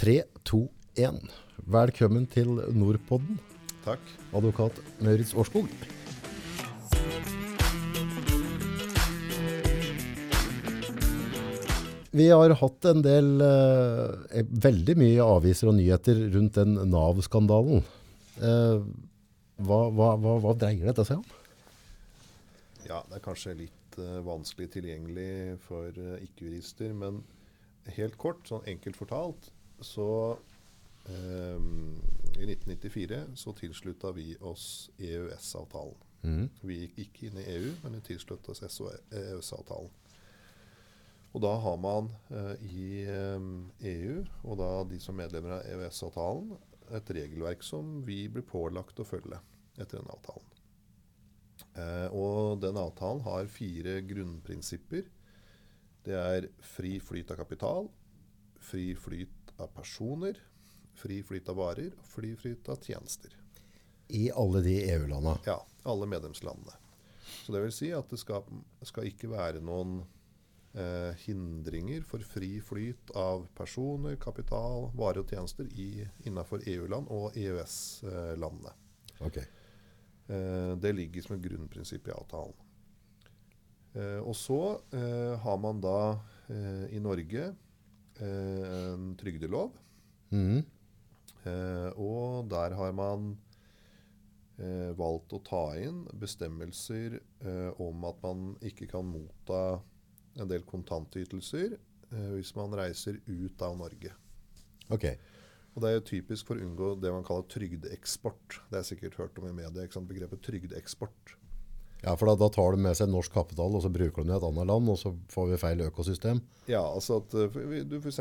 3, 2, 1. Velkommen til Nordpodden, Takk. advokat Møritz Årskog. Vi har hatt en del, eh, veldig mye aviser og nyheter rundt den Nav-skandalen. Eh, hva, hva, hva, hva dreier dette seg om? Ja, det er kanskje litt eh, vanskelig tilgjengelig for eh, ikke-jurister, men helt kort, sånn enkelt fortalt, så um, I 1994 så tilslutta vi oss EØS-avtalen. Vi gikk ikke inn i EU, men vi tilsluttet oss EØS-avtalen. Og da har man uh, i um, EU, og da de som medlemmer av EØS-avtalen, et regelverk som vi blir pålagt å følge etter den avtalen. Uh, og den avtalen har fire grunnprinsipper. Det er fri flyt av kapital, fri flyt av personer, fri flyt av varer og fri flyt av tjenester. I alle de EU-landa. Ja, alle medlemslandene. Så det vil si at det skal, skal ikke være noen eh, hindringer for fri flyt av personer, kapital, varer og tjenester innafor EU-land og EØS-landene. Okay. Eh, det ligger som et grunnprinsipp i avtalen. Eh, og så eh, har man da eh, i Norge en trygdelov. Mm. Eh, og der har man eh, valgt å ta inn bestemmelser eh, om at man ikke kan motta en del kontantytelser eh, hvis man reiser ut av Norge. Ok. Og Det er jo typisk for å unngå det man kaller trygdeeksport. Det er sikkert hørt om i media, begrepet trygdeeksport. Ja, for da, da tar du med seg norsk kapital, og så bruker du den i et annet land, og så får vi feil økosystem. Ja, altså at eh, du f.eks.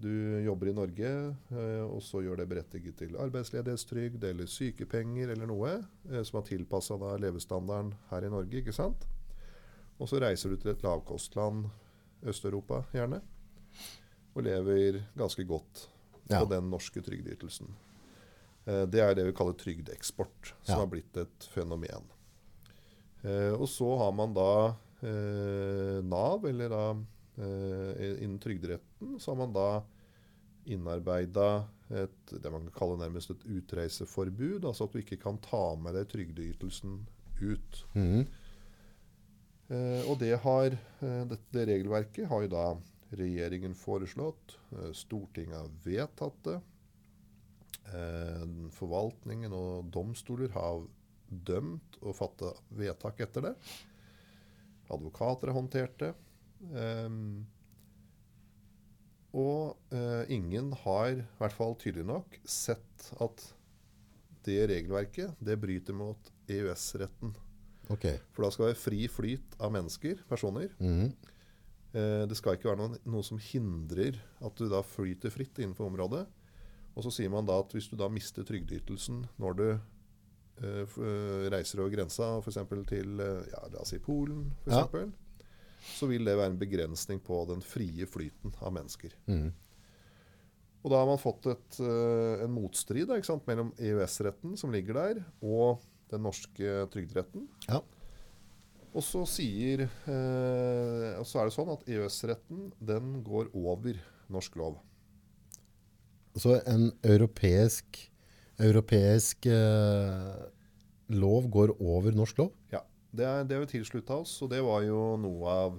Du jobber i Norge, eh, og så gjør det berettiget til arbeidsledighetstrygd eller sykepenger eller noe eh, som er tilpassa levestandarden her i Norge, ikke sant? Og så reiser du til et lavkostland, Øst-Europa gjerne, og lever ganske godt Ja. på den norske trygdeytelsen. Eh, Det er det vi kaller trygdeeksport, som Ja. har blitt et fenomen. Eh, og så har man da eh, Nav, eller da eh, innen trygderetten, så har man da innarbeida et, det man kan kalle nærmest et utreiseforbud. Altså at du ikke kan ta med deg trygdeytelsen ut. Mhm. Eh, og det har det, det, regelverket har jo da regjeringen foreslått. Stortinget har vedtatt det. Eh, forvaltningen og domstoler har dømt og fatta vedtak etter det. Advokater har håndtert det. Um, og uh, ingen har, i hvert fall tydelig nok, sett at det regelverket det bryter mot EØS-retten. Okay. For da skal det være fri flyt av mennesker, personer. Mhm. Uh, det skal ikke være noe, noe som hindrer at du da flyter fritt innenfor området. Og så sier man da at hvis du da mister trygdeytelsen når du reiser over grensa, f.eks. til eh, ja, la oss si Polen, for Ja. eksempel, så vil det være en begrensning på den frie flyten av mennesker. Mm. Og da har man fått et, eh, en motstrid da, mellom EØS-retten som ligger der, og den norske trygderetten. Ja. Og så sier eh, og så er det sånn at EØS-retten den går over norsk lov. Så en europeisk, europeisk eh, lov går over norsk lov? Ja, Det er det vi tilslutta oss, og det var jo noe av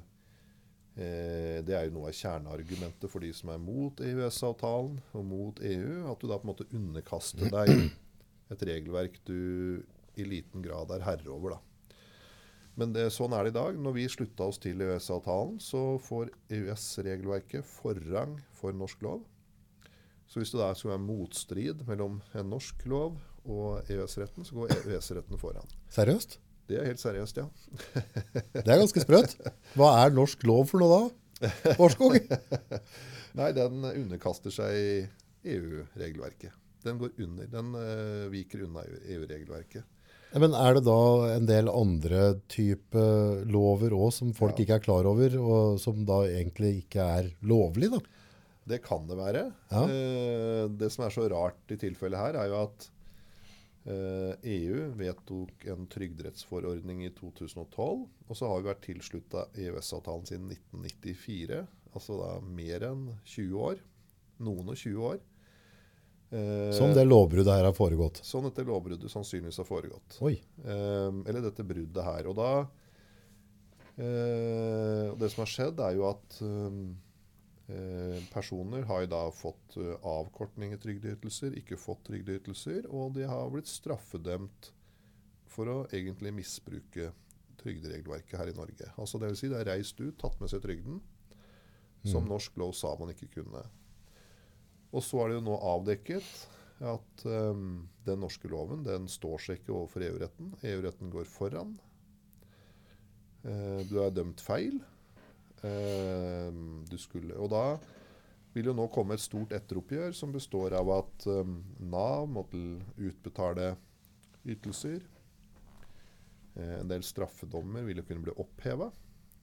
eh, det er jo noe av kjerneargumentet for de som er mot EØS-avtalen og mot EU. At du da på en måte underkaster deg et regelverk du i liten grad er herre over. da. Men det, sånn er det i dag. Når vi slutta oss til EØS-avtalen, så får EØS-regelverket forrang for norsk lov. Så hvis det da skulle være motstrid mellom en norsk lov og EØS-retten, så går EØS-retten foran. Seriøst? Det er helt seriøst, ja. Det er ganske sprøtt. Hva er norsk lov for noe da? Årskog? Nei, den underkaster seg EU-regelverket. Den går under. Den uh, viker unna EU-regelverket. Men er det da en del andre type lover også som folk Ja. ikke er klar over, og som da egentlig ikke er lovlig da? Det kan det være. Ja. Eh, det som er så rart i tilfellet her, er jo at eh, EU vedtok en trygderettsforordning i 2012. Og så har vi vært tilslutta EØS-avtalen siden 1994. Altså da mer enn 20 år. noen og 20 år. Eh, Som det lovbruddet her har foregått. Sånn dette lovbruddet sannsynligvis har foregått. Oi. Eller dette bruddet her. Og da eh, Det som har skjedd, er jo at personer har jo da fått eh, avkortning i trygdeytelser, ikke fått trygdeytelser, og de har blitt straffedømt for å egentlig misbruke trygderegelverket her i Norge. Altså det vil si, det er reist ut, tatt med seg trygden, som norsk lov sa man ikke kunne. Og så er det jo nå avdekket at um, den norske loven den står seg ikke overfor EU-retten. EU-retten går foran. Uh, du er dømt feil. Eh, du skulle, og da vil jo nå komme et stort etteroppgjør som består av at um, Nav måtte utbetale ytelser. Eh, en del straffedommer vil jo kunne bli oppheva,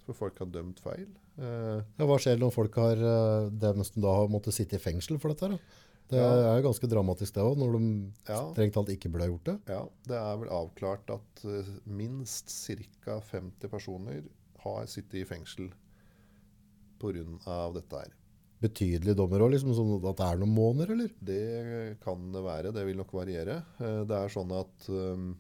for folk har dømt feil. Eh, Ja, hva skjer når folk har eh, som da har måttet sitte i fengsel for dette? da? Det er jo ganske dramatisk det òg, når de Ja. strengt talt ikke burde ha gjort det. Ja, det er vel avklart at minst ca. 50 personer har sittet i fengsel pga. dette her. Betydelige dommer òg, liksom, sånn at det er noen måneder, eller? Det kan det være. Det vil nok variere. Eh, Det er sånn at um,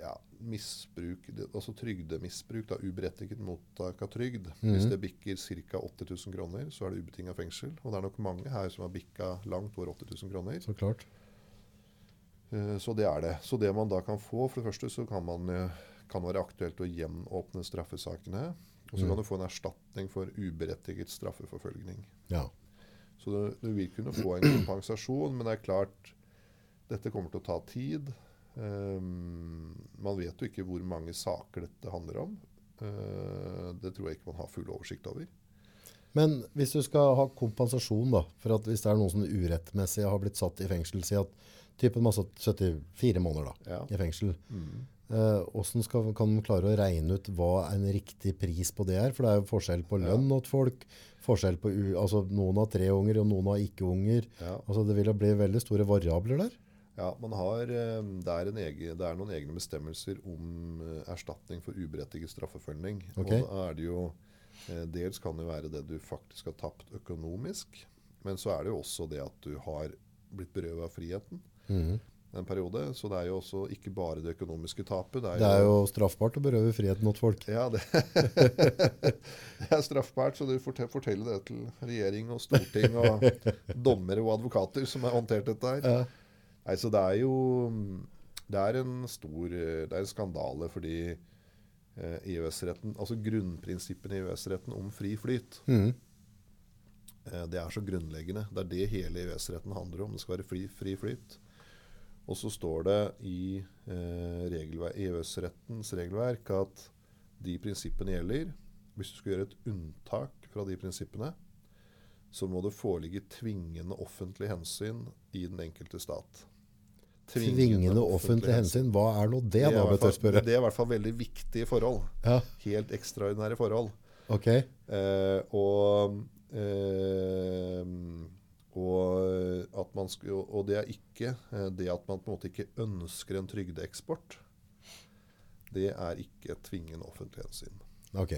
ja, misbruk, altså trygdemisbruk, da, uberettiget mottak av trygd, hvis det bikker ca. 80 000 kroner, så er det ubetinga fengsel. Og det er nok mange her som har bikka langt over 80 000 kroner. Så klart. Eh, Så det er det. Så det man da kan få, for det første så kan man eh, kan være aktuelt å gjenåpne straffesakene. Og så kan du få en erstatning for uberettiget straffeforfølgning. Ja. Så du, du vil kunne få en kompensasjon, men det er klart dette kommer til å ta tid. Um, man vet jo ikke hvor mange saker dette handler om. Uh, det tror jeg ikke man har full oversikt over. Men hvis du skal ha kompensasjon, da, for at hvis det er noen som urettmessig har blitt satt i fengsel, si at typen satt 74 måneder da, Ja. i fengsel, Mm. Eh, hvordan skal, kan man klare å regne ut hva en riktig pris på det er? For det er jo forskjell på lønn åt folk, forskjell på, altså noen har tre unger og noen har ikke unger. Ja. Altså det vil bli veldig store variabler der. Ja, man har, eh, det, er en egen, det er noen egne bestemmelser om eh, erstatning for uberettiget straffeforfølgning. Okay. Og da er det jo, dels kan det være det du faktisk har tapt økonomisk, men så er det jo også det at du har blitt berøvet av friheten Mhm. En periode. Så det er jo også ikke bare det økonomiske tapet. Det er jo straffbart å berøve friheten åt folk. Ja, det, det er straffbart, så du forteller te- det til regjering og storting og dommere og advokater som har håndtert dette her. Ja. Nei, så det er jo Det er en stor Det er en skandale fordi eh, EØS-retten Altså grunnprinsippene i EØS-retten om fri flyt, Mhm. eh, det er så grunnleggende. Det er det hele EØS-retten handler om. Det skal være fri, fri flyt. Og så står det i eh, regelver- EØS-rettens regelverk at de prinsippene gjelder. Hvis du skal gjøre et unntak fra de prinsippene, så må det foreligge tvingende offentlig hensyn i den enkelte stat. Tvingende offentlig hensyn. Hva er nå det, Det er, da, fall, det er i hvert fall veldig viktige forhold. Ja, Helt ekstraordinære forhold. ok. Eh, og, eh, og, at man sk- og og det er ikke eh, det at man på en måte ikke ønsker en trygdeeksport. Det er ikke et tvingende offentlig hensyn. Ok.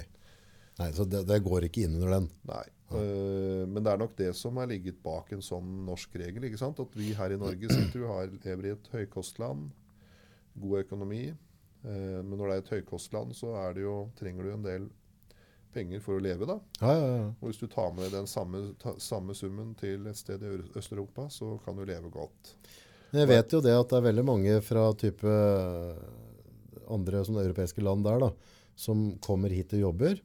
Nei, så det, det går ikke inn under den. Nei. Eh, men det er nok det som har ligget bak en sånn norsk regel. ikke sant? At vi her i Norge sitter jo har, lever i et høykostland, god økonomi. Uh, men når det er et høykostland, så er det jo, trenger du en del penger for å leve. da. Ja, ja, ja. Og hvis du tar med den samme, ta, samme summen til et sted i Øst-Europa, så kan du leve godt. Men jeg vet jo det at det er veldig mange fra type andre sånne europeiske land der da, som kommer hit og jobber,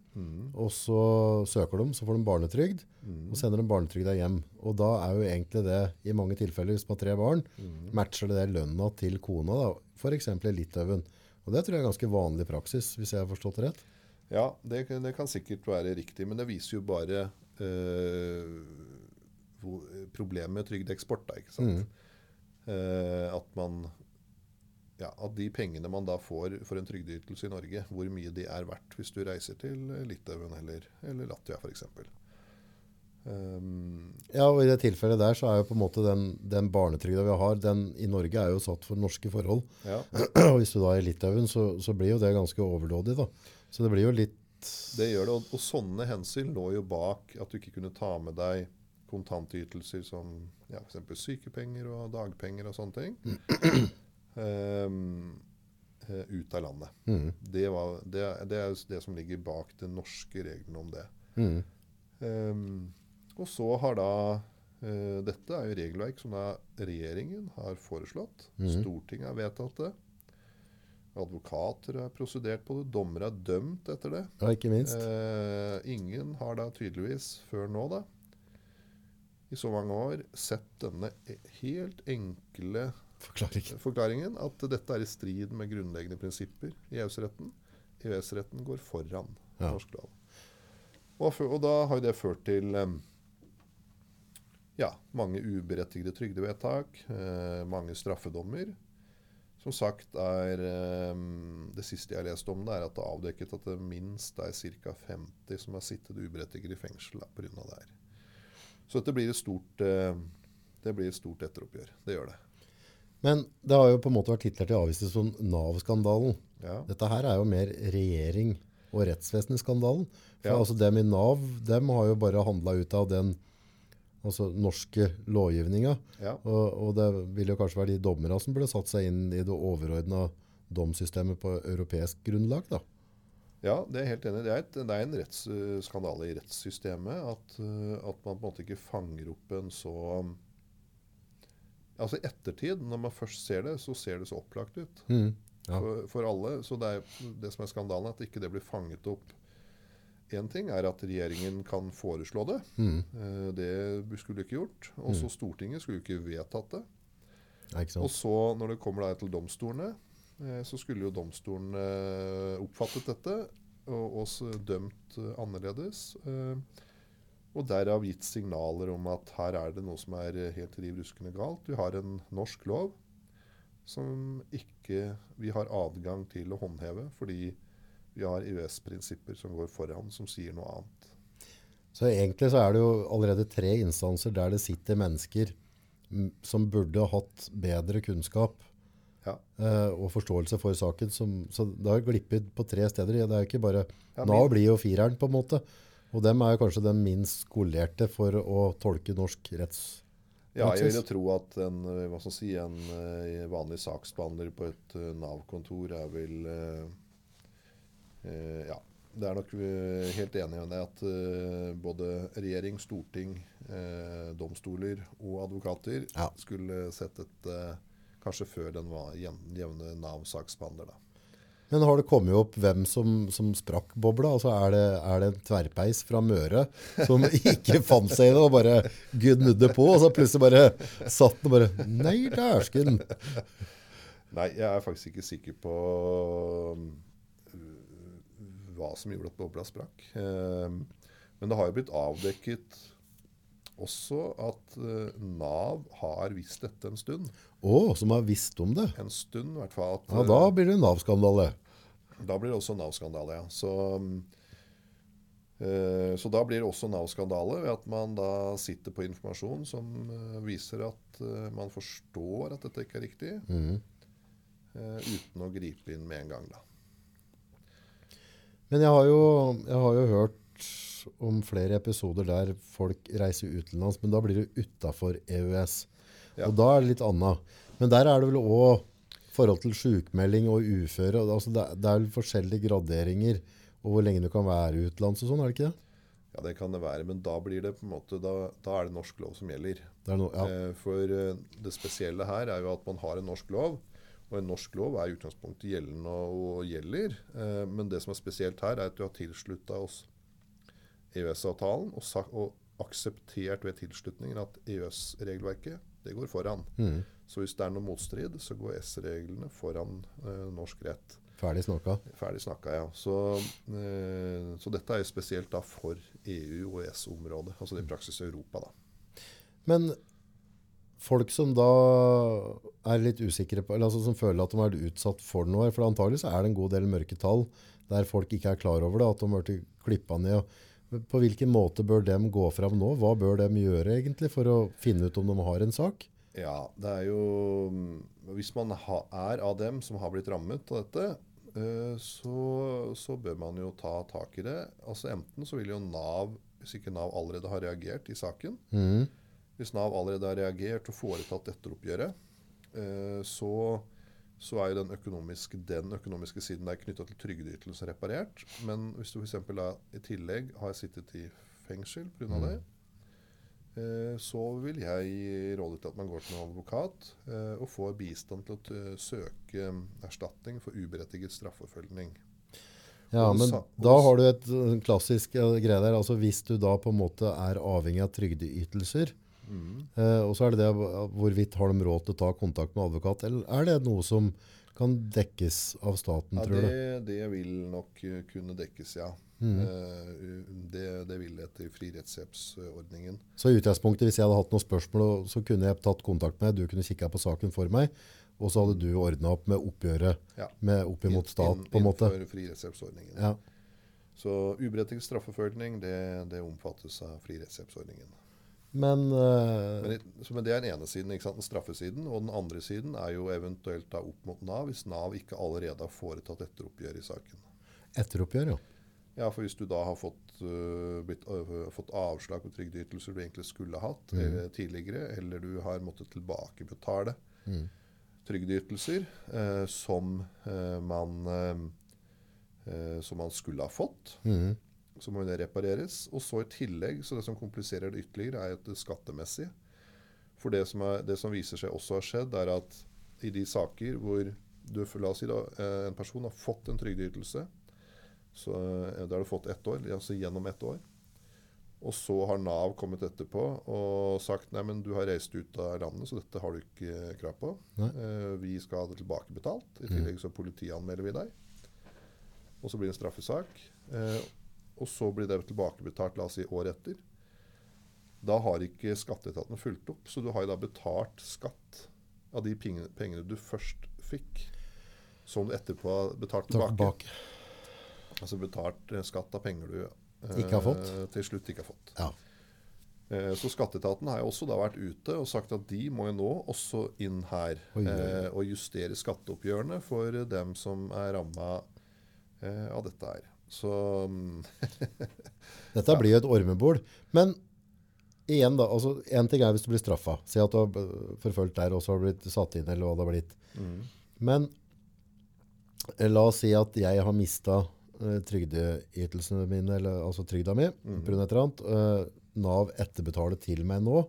og så søker de, så får de barnetrygd, og sender de barnetrygda hjem. Og da er jo egentlig det, i mange tilfeller, hvis man har tre barn, matcher det der lønna til kona, eksempel i Litauen. Og det tror jeg er ganske vanlig praksis, hvis jeg har forstått det rett. Ja, det, det kan sikkert være riktig, men det viser jo bare eh, problemet med trygdeeksport. da, ikke sant? Eh, at man ja, at de pengene man da får for en trygdeytelse i Norge, hvor mye de er verdt hvis du reiser til Litauen eller, eller Latvia f.eks. Um, Ja, og i det tilfellet der så er jo på en måte den, den barnetrygda vi har, den i Norge er jo satt for norske forhold. ja, Og hvis du da er i Litauen, så, så blir jo det ganske overdådig da. Så det blir jo litt Det gjør det, og, og sånne hensyn lå jo bak at du ikke kunne ta med deg kontantytelser som ja, f.eks. sykepenger og dagpenger og sånne ting eh, ut av landet. Mm. Det, var, det, det er det som ligger bak de norske reglene om det. Mm. Um, og så har da uh, Dette er jo regelverk som da regjeringen har foreslått. Mm. Stortinget har vedtatt det. Advokater har prosedert på det. Dommere har dømt etter det. Ja, ikke minst. Eh, ingen har da tydeligvis, før nå da, i så mange år, sett denne e- helt enkle Forklaring. forklaringen at dette er i strid med grunnleggende prinsipper i EØS-retten. EØS-retten går foran Ja. norsk lov. Og, og da har det ført til em, ja, mange uberettigede trygdevedtak, eh, mange straffedommer. Som sagt er em, Det siste jeg har lest om det, er at det er avdekket at det minst er ca. 50 som har sittet uberettiget i fengsel pga. det her. Så dette blir et stort, eh, det blir et stort etteroppgjør. Det gjør det. Men det har jo på en måte vært titler til avviste som Nav-skandalen. Ja. Dette her er jo mer regjering og rettsvesenskandalen. For Ja. altså dem i Nav, dem har jo bare handla ut av den altså norske lovgivninga. Ja. Og, og det vil jo kanskje være de dommerne som burde satt seg inn i det overordna domssystemet på europeisk grunnlag, da. Ja, det er helt enig. Det er, et, det er en rettsskandale i rettssystemet at, eh, at man på en måte ikke fanger opp en så Altså I ettertid, når man først ser det, så ser det så opplagt ut Mm. Ja. for, for alle. Så det, er, det som er skandalen, er at ikke det blir fanget opp. Én ting er at regjeringen kan foreslå det. Mm. Eh, Det skulle ikke gjort. Og så Stortinget skulle ikke vedtatt det. Ja, ikke Og så, når det kommer til domstolene, eh, så skulle jo domstolene eh, oppfattet dette og oss dømt annerledes. Og derav gitt signaler om at her er det noe som er helt riv ruskende galt. Vi har en norsk lov som ikke vi har adgang til å håndheve, fordi vi har EØS-prinsipper som går foran, som sier noe annet. Så egentlig så er det jo allerede tre instanser der det sitter mennesker som burde ha hatt bedre kunnskap Ja. uh, og forståelse for saken. Som, så det har glippet på tre steder. Det er jo ikke bare Ja, Nav blir jo fireren, på en måte. Og dem er jo kanskje den minst skolerte for å tolke norsk retts... Ja, jeg vil jo tro at en, eh, si, en eh, vanlig saksbehandler på et Nav-kontor er vel eh, Ja. Det er nok eh, helt enig i det at eh, både regjering, storting, eh, domstoler og advokater Ja. skulle sett dette kanskje før den var jevne Nav-saksbehandler. Men har det kommet opp hvem som, som sprakk bobla? Altså er det, er det en tverrpeis fra Møre som ikke fant seg i det og bare gnudde på, og så plutselig bare satt den og bare Nei, dæsken! Nei, jeg er faktisk ikke sikker på hva som gjorde at bobla sprakk. Eh, Men det har jo blitt avdekket også at eh, Nav har visst dette en stund. Å, som har visst om det. En stund, i hvert fall. At, Ja, da blir det Nav-skandale. eh, da blir det også Nav-skandale, ja. Så, eh, så da blir det også Nav-skandale ved at man da sitter på informasjon som eh, viser at eh, man forstår at dette ikke er riktig, eh, uten å gripe inn med en gang, da. Men jeg har, jo, jeg har jo hørt om flere episoder der folk reiser utenlands, men da blir det utafor EØS. Ja. Og da er det litt annet. Men der er det vel òg forhold til sjukmelding og uføre. Altså det, det er vel forskjellige graderinger og hvor lenge du kan være utenlands og sånn, er det ikke det? Ja, det kan det være, men da blir det måte, da, da er det norsk lov som gjelder. det er noe, ja. Eh, For eh, det spesielle her er jo at man har en norsk lov, og en norsk lov er i utgangspunktet gjeldende og, gjelder. Eh, Men det som er spesielt her, er at du har tilslutta oss EØS-avtalen og, og akseptert ved tilslutningen at EØS-regelverket det går foran. Mm. Så hvis det er noe motstrid, så går S-reglene foran eh, norsk rett. Ferdig snakka. Ferdig snakka, ja. Så, eh, så dette er jo spesielt da for EU- og EØS-området. Altså i praksis Europa, da. Men folk som da er litt usikre på, eller altså som føler at de har vært utsatt for noe, for antagelig så er det en god del mørketall der folk ikke er klar over det, at de har blitt klippa ned. På hvilken måte bør de gå fram nå? Hva bør de gjøre egentlig for å finne ut om de har en sak? Ja, det er jo mm, Hvis man ha, er av dem som har blitt rammet av dette, eh, så, så bør man jo ta tak i det. Altså Enten så vil jo Nav, hvis ikke Nav allerede har reagert i saken Mhm. Hvis Nav allerede har reagert og foretatt etteroppgjøret, oppgjøret, så, så er jo den økonomiske, den økonomiske siden der knytta til trygdeytelser reparert. Men hvis du f.eks. i tillegg har sittet i fengsel pga. Mm. det, eh, så vil jeg råde til at man går til en advokat eh, og får bistand til å søke erstatning for uberettiget straffeforfølgning. Ja, men da har du et eh, klassisk eh, greie der. Altså hvis du da på en måte er avhengig av trygdeytelser, eh, og så er det det hvorvidt har de råd til å ta kontakt med advokat, eller er det noe som kan dekkes av staten, Ja, tror du? det, det vil nok eh, kunne dekkes, ja. Mm. Eh, det, det vil det etter fri rettshjelpsordningen. Så i utgangspunktet, hvis jeg hadde hatt noen spørsmål, så kunne jeg tatt kontakt med deg, du kunne kikka på saken for meg, og så hadde du ordna opp med oppgjøret Ja. med opp imot Inn- stat, inn- på en måte. Innenfor fri rettshjelpsordningen. Ja. Så uberettiget straffeforfølgning, det, det omfattes av fri rettshjelpsordningen. Men, uh, Men, det- men det er den ene siden, ikke sant? den straffesiden. Og den andre siden er jo eventuelt da opp mot Nav, hvis Nav ikke allerede har foretatt etteroppgjør i saken. etteroppgjør, ja. Ja, for hvis du da har fått, uh, blitt, uh, fått avslag på trygdeytelser du egentlig skulle hatt mm. eller, tidligere, eller du har måttet tilbakebetale Mm. trygdeytelser som, man, som man skulle ha fått, Mhm. Så må det repareres. Og så i tillegg, så det som kompliserer det ytterligere, er at det skattemessige. For det som, er, det som viser seg også har skjedd, er at i de saker hvor du, la oss si da, eh, en person har fått en trygdeytelse, så det da har du fått ett år, altså gjennom ett år. Og så har Nav kommet etterpå og sagt nei, men du har reist ut av landet, så dette har du ikke krav på. Eh, vi skal ha det tilbakebetalt. I tillegg så politianmelder vi deg. Og så blir det en straffesak. Eh, og så blir det tilbakebetalt la oss si året etter. Da har ikke skatteetaten fulgt opp, så du har jo da betalt skatt av de pengene, du først fikk, som du etterpå har betalt tilbake. Altså betalt eh, skatt av penger du eh, Ikke har fått. til slutt ikke har fått. Ja. Eh, Så skatteetaten har jo også da vært ute og sagt at de må jo nå også inn her eh, og justere skatteoppgjørene for dem som er ramma eh, av dette her. Så mm, Dette blir jo et ormebol. Men igjen da, altså en ting er hvis du blir straffa. Si at du har forfulgt forfølgt der, og så har du blitt satt inn, eller hva det har blitt. Men eh, la oss si at jeg har mista uh, trygdeytelsene mine, eller altså trygda mi, mm. pga. et eller annet. Uh, Nav etterbetaler til meg nå.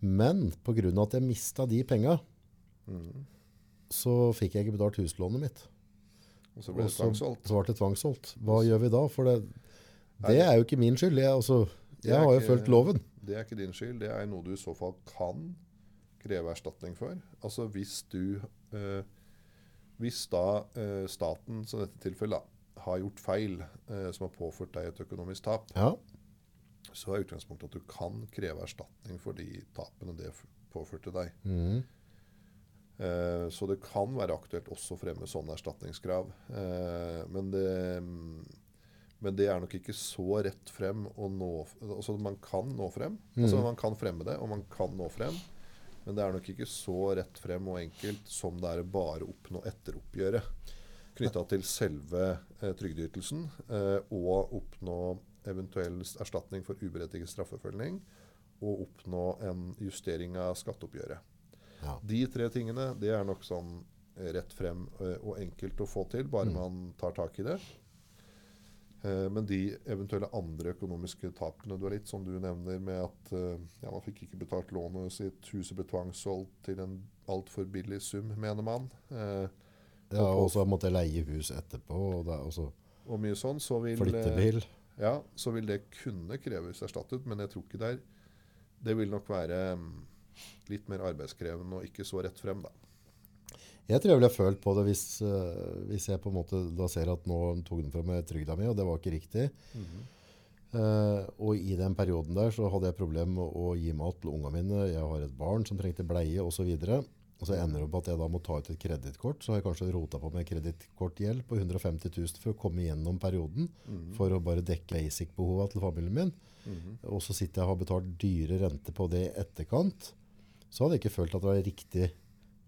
Men pga. at jeg mista de penga, så fikk jeg ikke betalt huslånet mitt. Og så ble det tvangssolgt. så ble det tvangssolgt. Hva gjør vi da? For det, det er jo ikke min skyld. Jeg, altså, jeg har jo ikke- fulgt loven. Det er ikke din skyld. Det er noe du i så fall kan kreve erstatning for. Altså hvis du eh, Hvis da eh, staten, som dette tilfellet, har gjort feil eh, som har påført deg et økonomisk tap, Ja. så er utgangspunktet at du kan kreve erstatning for de tapene det påførte deg. Mhm. Eh, Så det kan være aktuelt også å fremme sånne erstatningskrav. Eh, Men det, men det er nok ikke så rett frem å nå Altså man kan nå frem. Altså man kan fremme det, og man kan nå frem. Men det er nok ikke så rett frem og enkelt som det er å bare oppnå etteroppgjøret. Knytta til selve eh, trygdeytelsen, eh, og oppnå eventuell erstatning for uberettiget straffeforfølging. Og oppnå en justering av skatteoppgjøret. Ja. De tre tingene det er nok sånn eh, rett frem eh, og enkelt å få til, bare man tar tak i det. Eh, Men de eventuelle andre økonomiske tapene du har litt, som du nevner med at ja, man fikk ikke betalt lånet sitt, huset ble tvangssolgt til en altfor billig sum, mener man, eh, Ja, og så måtte jeg leie hus etterpå, og det er også og mye sånn, så vil, flyttebil. ja, så vil det kunne kreves erstattet, men jeg tror ikke det er Det vil nok være mm, litt mer arbeidskrevende og ikke så rett frem, da. Jeg tror jeg ville følt på det hvis, eh, hvis jeg på en måte da ser at nå tok den fra meg trygda mi, og det var ikke riktig. Eh, og i den perioden der så hadde jeg problem med å gi mat til ungene mine. Jeg har et barn som trengte bleie og så videre. Og så ender det opp at jeg da må ta ut et kredittkort. Så har jeg kanskje rota på med kredittkortgjeld på 150 000 for å komme gjennom perioden. For å bare dekke basic-behova til familien min. Og så sitter jeg og har betalt dyre renter på det i etterkant. Så hadde jeg ikke følt at det var riktig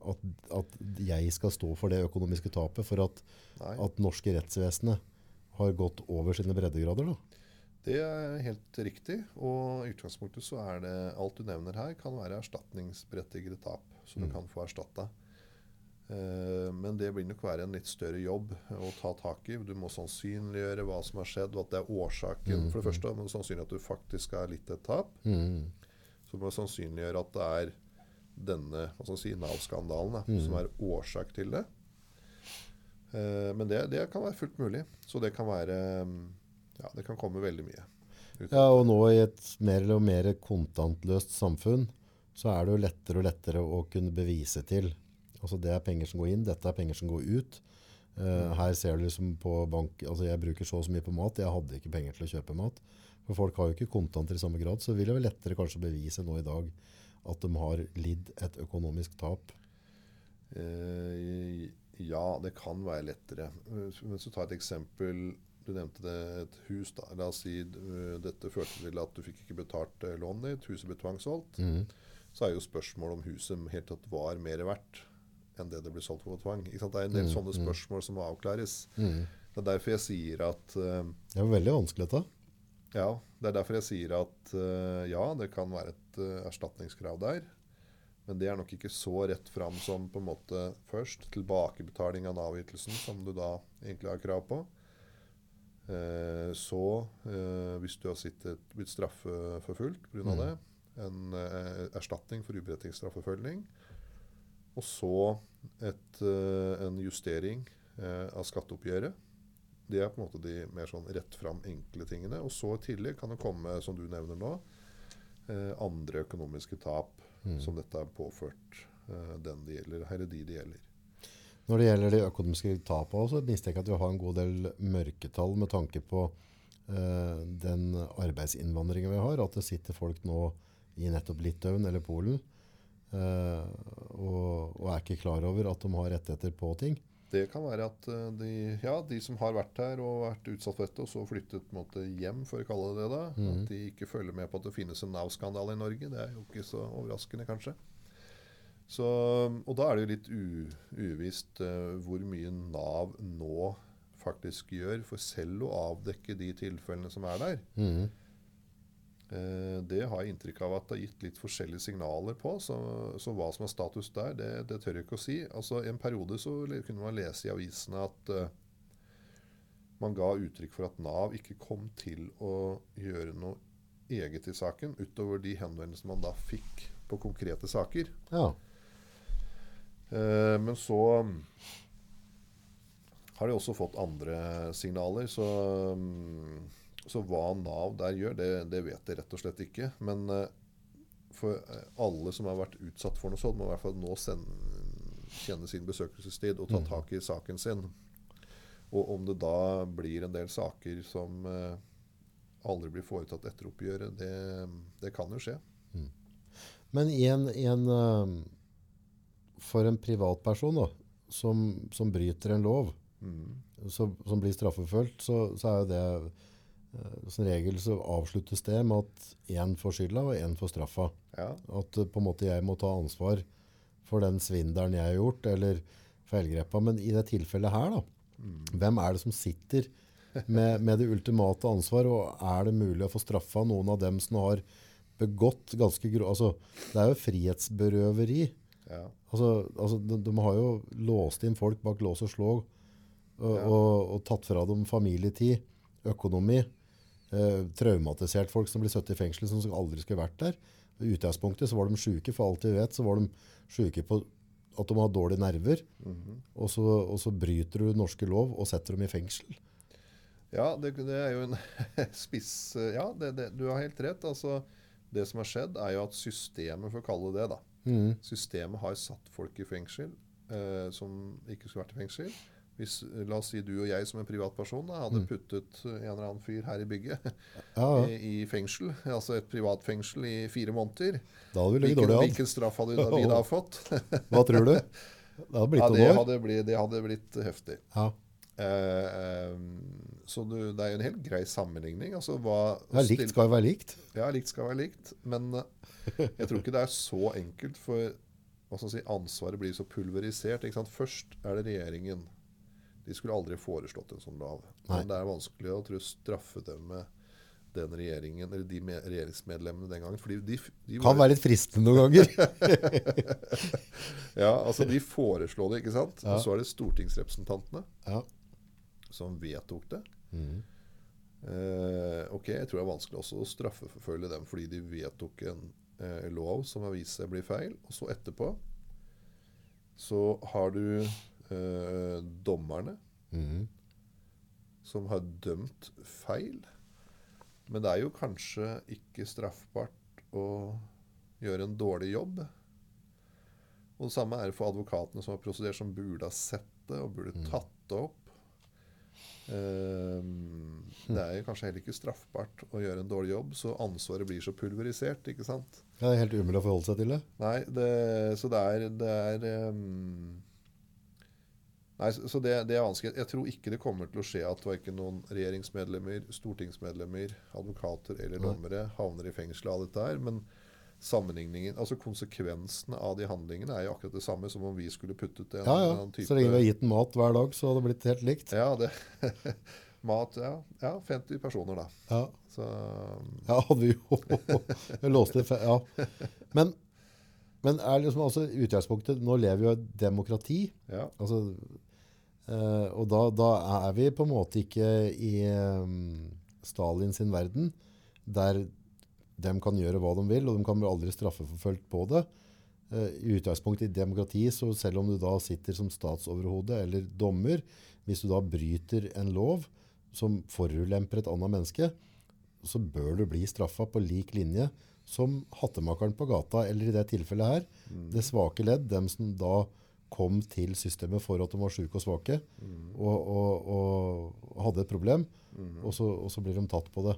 at, at jeg skal stå for det økonomiske tapet for at, at norske rettsvesenet har gått over sine breddegrader. Da. Det er helt riktig. Og i utgangspunktet så er det alt du nevner her, kan være erstatningsberettigede tap som Mm. du kan få erstatta. Eh, men det vil nok være en litt større jobb å ta tak i. Du må sannsynliggjøre hva som har skjedd, og at det er årsaken. Mm, For det første må du sannsynliggjøre at du faktisk har litt et tap. Mm. Så må sannsynliggjøre at det er denne si, Nav-skandalen Mm. som er årsak til det. Eh, men det, det kan være fullt mulig. Så det kan være mm, Ja, det kan komme veldig mye. Ja, og nå i et mer eller mer kontantløst samfunn, så er det jo lettere og lettere å kunne bevise til. Altså det er penger som går inn, dette er penger som går ut. Uh, her ser du liksom på bank, altså jeg bruker så og så mye på mat, jeg hadde ikke penger til å kjøpe mat. For folk har jo ikke kontanter i samme grad, så vil det være lettere kanskje bevise nå i dag at de har lidd et økonomisk tap. Eh, ja, det kan være lettere. Eh, Hvis du tar et eksempel Du nevnte det, et hus. da. La oss si eh, dette førte til at du fikk ikke betalt eh, lånet ditt. Huset ble tvangssolgt. Mm. Så er jo spørsmålet om huset helt tatt var mer verdt enn det det ble solgt for tvang. Det er en del Mm, sånne mm. spørsmål som må avklares. Mm. Det er derfor jeg sier at uh, Det er veldig vanskelig dette. Ja, det er derfor jeg sier at uh, ja, det kan være et uh, erstatningskrav der. Men det er nok ikke så rett fram som på en måte først tilbakebetaling av Nav-ytelsen, som du da egentlig har krav på. Uh, så, hvis du har sittet, blitt straffeforfulgt pga. Mm. det, en erstatning for uberettigsstraffeforfølgning. Og så et, en justering av skatteoppgjøret. Det er på en måte de mer sånn rett fram enkle tingene. Og så i tillegg kan det komme, som du nevner nå, eh, andre økonomiske tap mm. som dette er påført eh, den det gjelder, eller de det gjelder. Når det gjelder de økonomiske tapene, så mistenker jeg at vi har en god del mørketall med tanke på eh, den arbeidsinnvandringen vi har. At det sitter folk nå i nettopp Litauen eller Polen eh, og, og er ikke klar over at de har rettigheter på ting. Det kan være at eh, de, ja, de som har vært her og vært utsatt for dette, og så flyttet på en måte hjem, for å kalle det det, da, Mhm. at de ikke følger med på at det finnes en Nav-skandale i Norge. Det er jo ikke så overraskende, kanskje. Så, og da er det jo litt uvisst uh, hvor mye Nav nå faktisk gjør for selv å avdekke de tilfellene som er der. Mhm. Eh, det har jeg inntrykk av at det har gitt litt forskjellige signaler på. Så, så hva som er status der, det, det tør jeg ikke å si. Altså en periode så kunne man lese i avisene at uh, man ga uttrykk for at Nav ikke kom til å gjøre noe eget i saken, utover de henvendelsene man da fikk på konkrete saker. Ja. Uh, men så har de også fått andre signaler. Så, mm, så hva Nav der gjør, det, det vet jeg rett og slett ikke. Men eh, for eh, alle som har vært utsatt for noe sånt, må i hvert fall nå sende, kjenne sin besøkelsestid og ta Mhm. tak i saken sin. Og om det da blir en del saker som eh, aldri blir foretatt etter oppgjøret, det, det kan jo skje. Men i en, en, for en privatperson da, som, som bryter en lov, Mm. så, som blir straffeforfulgt, så, så er jo det Som regel så avsluttes det med at én får skylda og én får straffa. Ja. At eh, på en måte jeg må ta ansvar for den svindelen jeg har gjort, eller feilgrepa. Men i det tilfellet her, da, Mm. hvem er det som sitter med, med det ultimate ansvar, og er det mulig å få straffa noen av dem som har begått ganske grå... altså, Det er jo frihetsberøveri. ja. Altså, altså de, de har jo låst inn folk bak lås og slå og, Ja. og, og tatt fra dem familietid, økonomi. Eh, traumatisert folk som blir satt i fengsel som aldri skulle vært der. I utgangspunktet så var de syke, for alt vi vet, så var de sjuke på at de har dårlige nerver. Mhm. Og så, og så bryter du norske lov og setter dem i fengsel. Ja, det, det er jo en spiss Ja, det, det, du har helt rett. Altså, det som har skjedd, er jo at systemet, for å kalle det det, da mm. Systemet har satt folk i fengsel eh, som ikke skulle vært i fengsel. Hvis, eh, la oss si du og jeg som en privatperson da, hadde Mm. puttet en eller annen fyr her i bygget Ja, i, i fengsel, altså et privatfengsel i fire måneder, Da hadde vi hvilken, hvilken straff hadde vi da- vi da fått? Hva tror du? Det hadde blitt Ja, det hadde, blitt, det hadde blitt heftig. Ja. Eh, eh, så du, det er jo en helt grei sammenligning. Altså, hva, Ja, likt skal jo være likt. Ja, likt skal være likt. Men jeg tror ikke det er så enkelt for si, ansvaret blir så pulverisert. Først er det regjeringen. De skulle aldri foreslått en sånn. Nei. Men det er vanskelig å tror, straffe dem med den regjeringen, eller de regjeringsmedlemmene den gangen. Fordi de, de Kan være litt fristende noen ganger. ja, altså de foreslo det, ikke sant? Ja. Og så er det stortingsrepresentantene ja. som vedtok det. Mm. Eh, ok, jeg tror det er vanskelig også å straffeforfølge dem fordi de vedtok en eh, lov som har vist seg bli feil. Og så etterpå så har du eh, dommerne mm. som har dømt feil. Men det er jo kanskje ikke straffbart å gjøre en dårlig jobb. Og det samme er det for advokatene som har prosedert, som burde ha sett det og burde tatt det opp. Um, det er jo kanskje heller ikke straffbart å gjøre en dårlig jobb, så ansvaret blir så pulverisert. ikke sant? Ja, det er helt umulig å forholde seg til det. Nei, det, så det er, det er ehm, Nei, så det, det er vanskelig. Jeg tror ikke det kommer til å skje at verken noen regjeringsmedlemmer, stortingsmedlemmer, advokater eller dommere havner i fengsel av dette her. Men sammenligningen, altså konsekvensene av de handlingene er jo akkurat det samme som om vi skulle puttet en, Ja, ja. annen type Så lenge vi har gitt den mat hver dag, så hadde det blitt helt likt. Ja, det Mat, ja. ja. 50 personer, da. Ja, Så ja hadde vi jo låst det. Ja. Men, men er liksom altså utgangspunktet Nå lever vi jo i et demokrati. ja. Altså, eh, og da, da er vi på en måte ikke i um, Stalin sin verden, der de kan gjøre hva de vil, og de kan bli aldri straffeforfulgt på det. Eh, I utgangspunktet i demokrati, så selv om du da sitter som statsoverhode eller dommer, hvis du da bryter en lov som forulemper et annet menneske, så bør du bli straffa på lik linje som hattemakeren på gata, eller i det tilfellet her, det svake ledd, dem som da kom til systemet for at de var syke og svake, og, og, og hadde et problem, og, så, og så blir de tatt på det.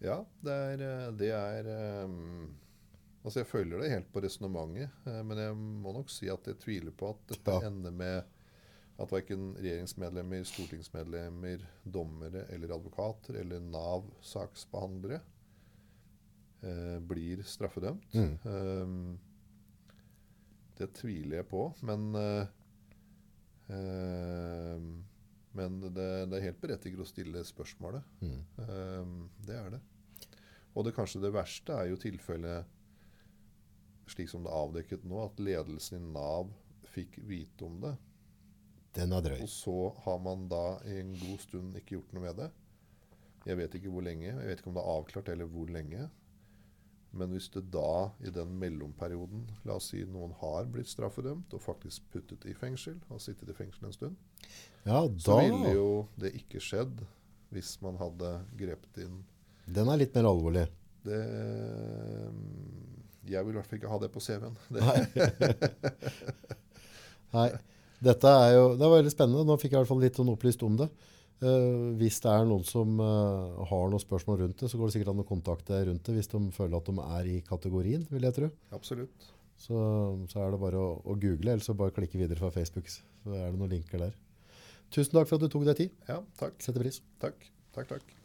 Ja, det er, eh, det er um, Altså, jeg følger det helt på resonnementet, eh, men jeg må nok si at jeg tviler på at dette Ja. ender med at verken regjeringsmedlemmer, stortingsmedlemmer, dommere eller advokater eller Nav-saksbehandlere eh, blir straffedømt. Mm. Ehm, det tviler jeg på, men uh, uh, Men det, det er helt berettiget å stille spørsmålet. Mm. Uh, det er det. Og det kanskje det verste er jo tilfellet slik som det er avdekket nå, at ledelsen i Nav fikk vite om det. Den er drøy. Og så har man da i en god stund ikke gjort noe med det. Jeg vet ikke hvor lenge. Jeg vet ikke om det er avklart eller hvor lenge. Men hvis det da i den mellomperioden, la oss si noen har blitt straffedømt og faktisk puttet i fengsel, og sittet i fengsel en stund, Ja, så ville jo det ikke skjedd hvis man hadde grepet inn Den er litt mer alvorlig. Det Jeg vil i hvert fall ikke ha det på CV-en. Nei. Nei. Dette er jo Det var veldig spennende. Nå fikk jeg i hvert fall litt sånn opplyst om det. Eh, hvis det er noen som uh, har noen spørsmål rundt det, så går det sikkert an å kontakte rundt det hvis de føler at de er i kategorien, vil jeg tro. absolutt. Så, så er det bare å, å google, eller så bare klikke videre fra Facebook. Så er det noen linker der. Tusen takk for at du tok deg tid. Ja, takk. Setter pris. Takk. Takk, takk.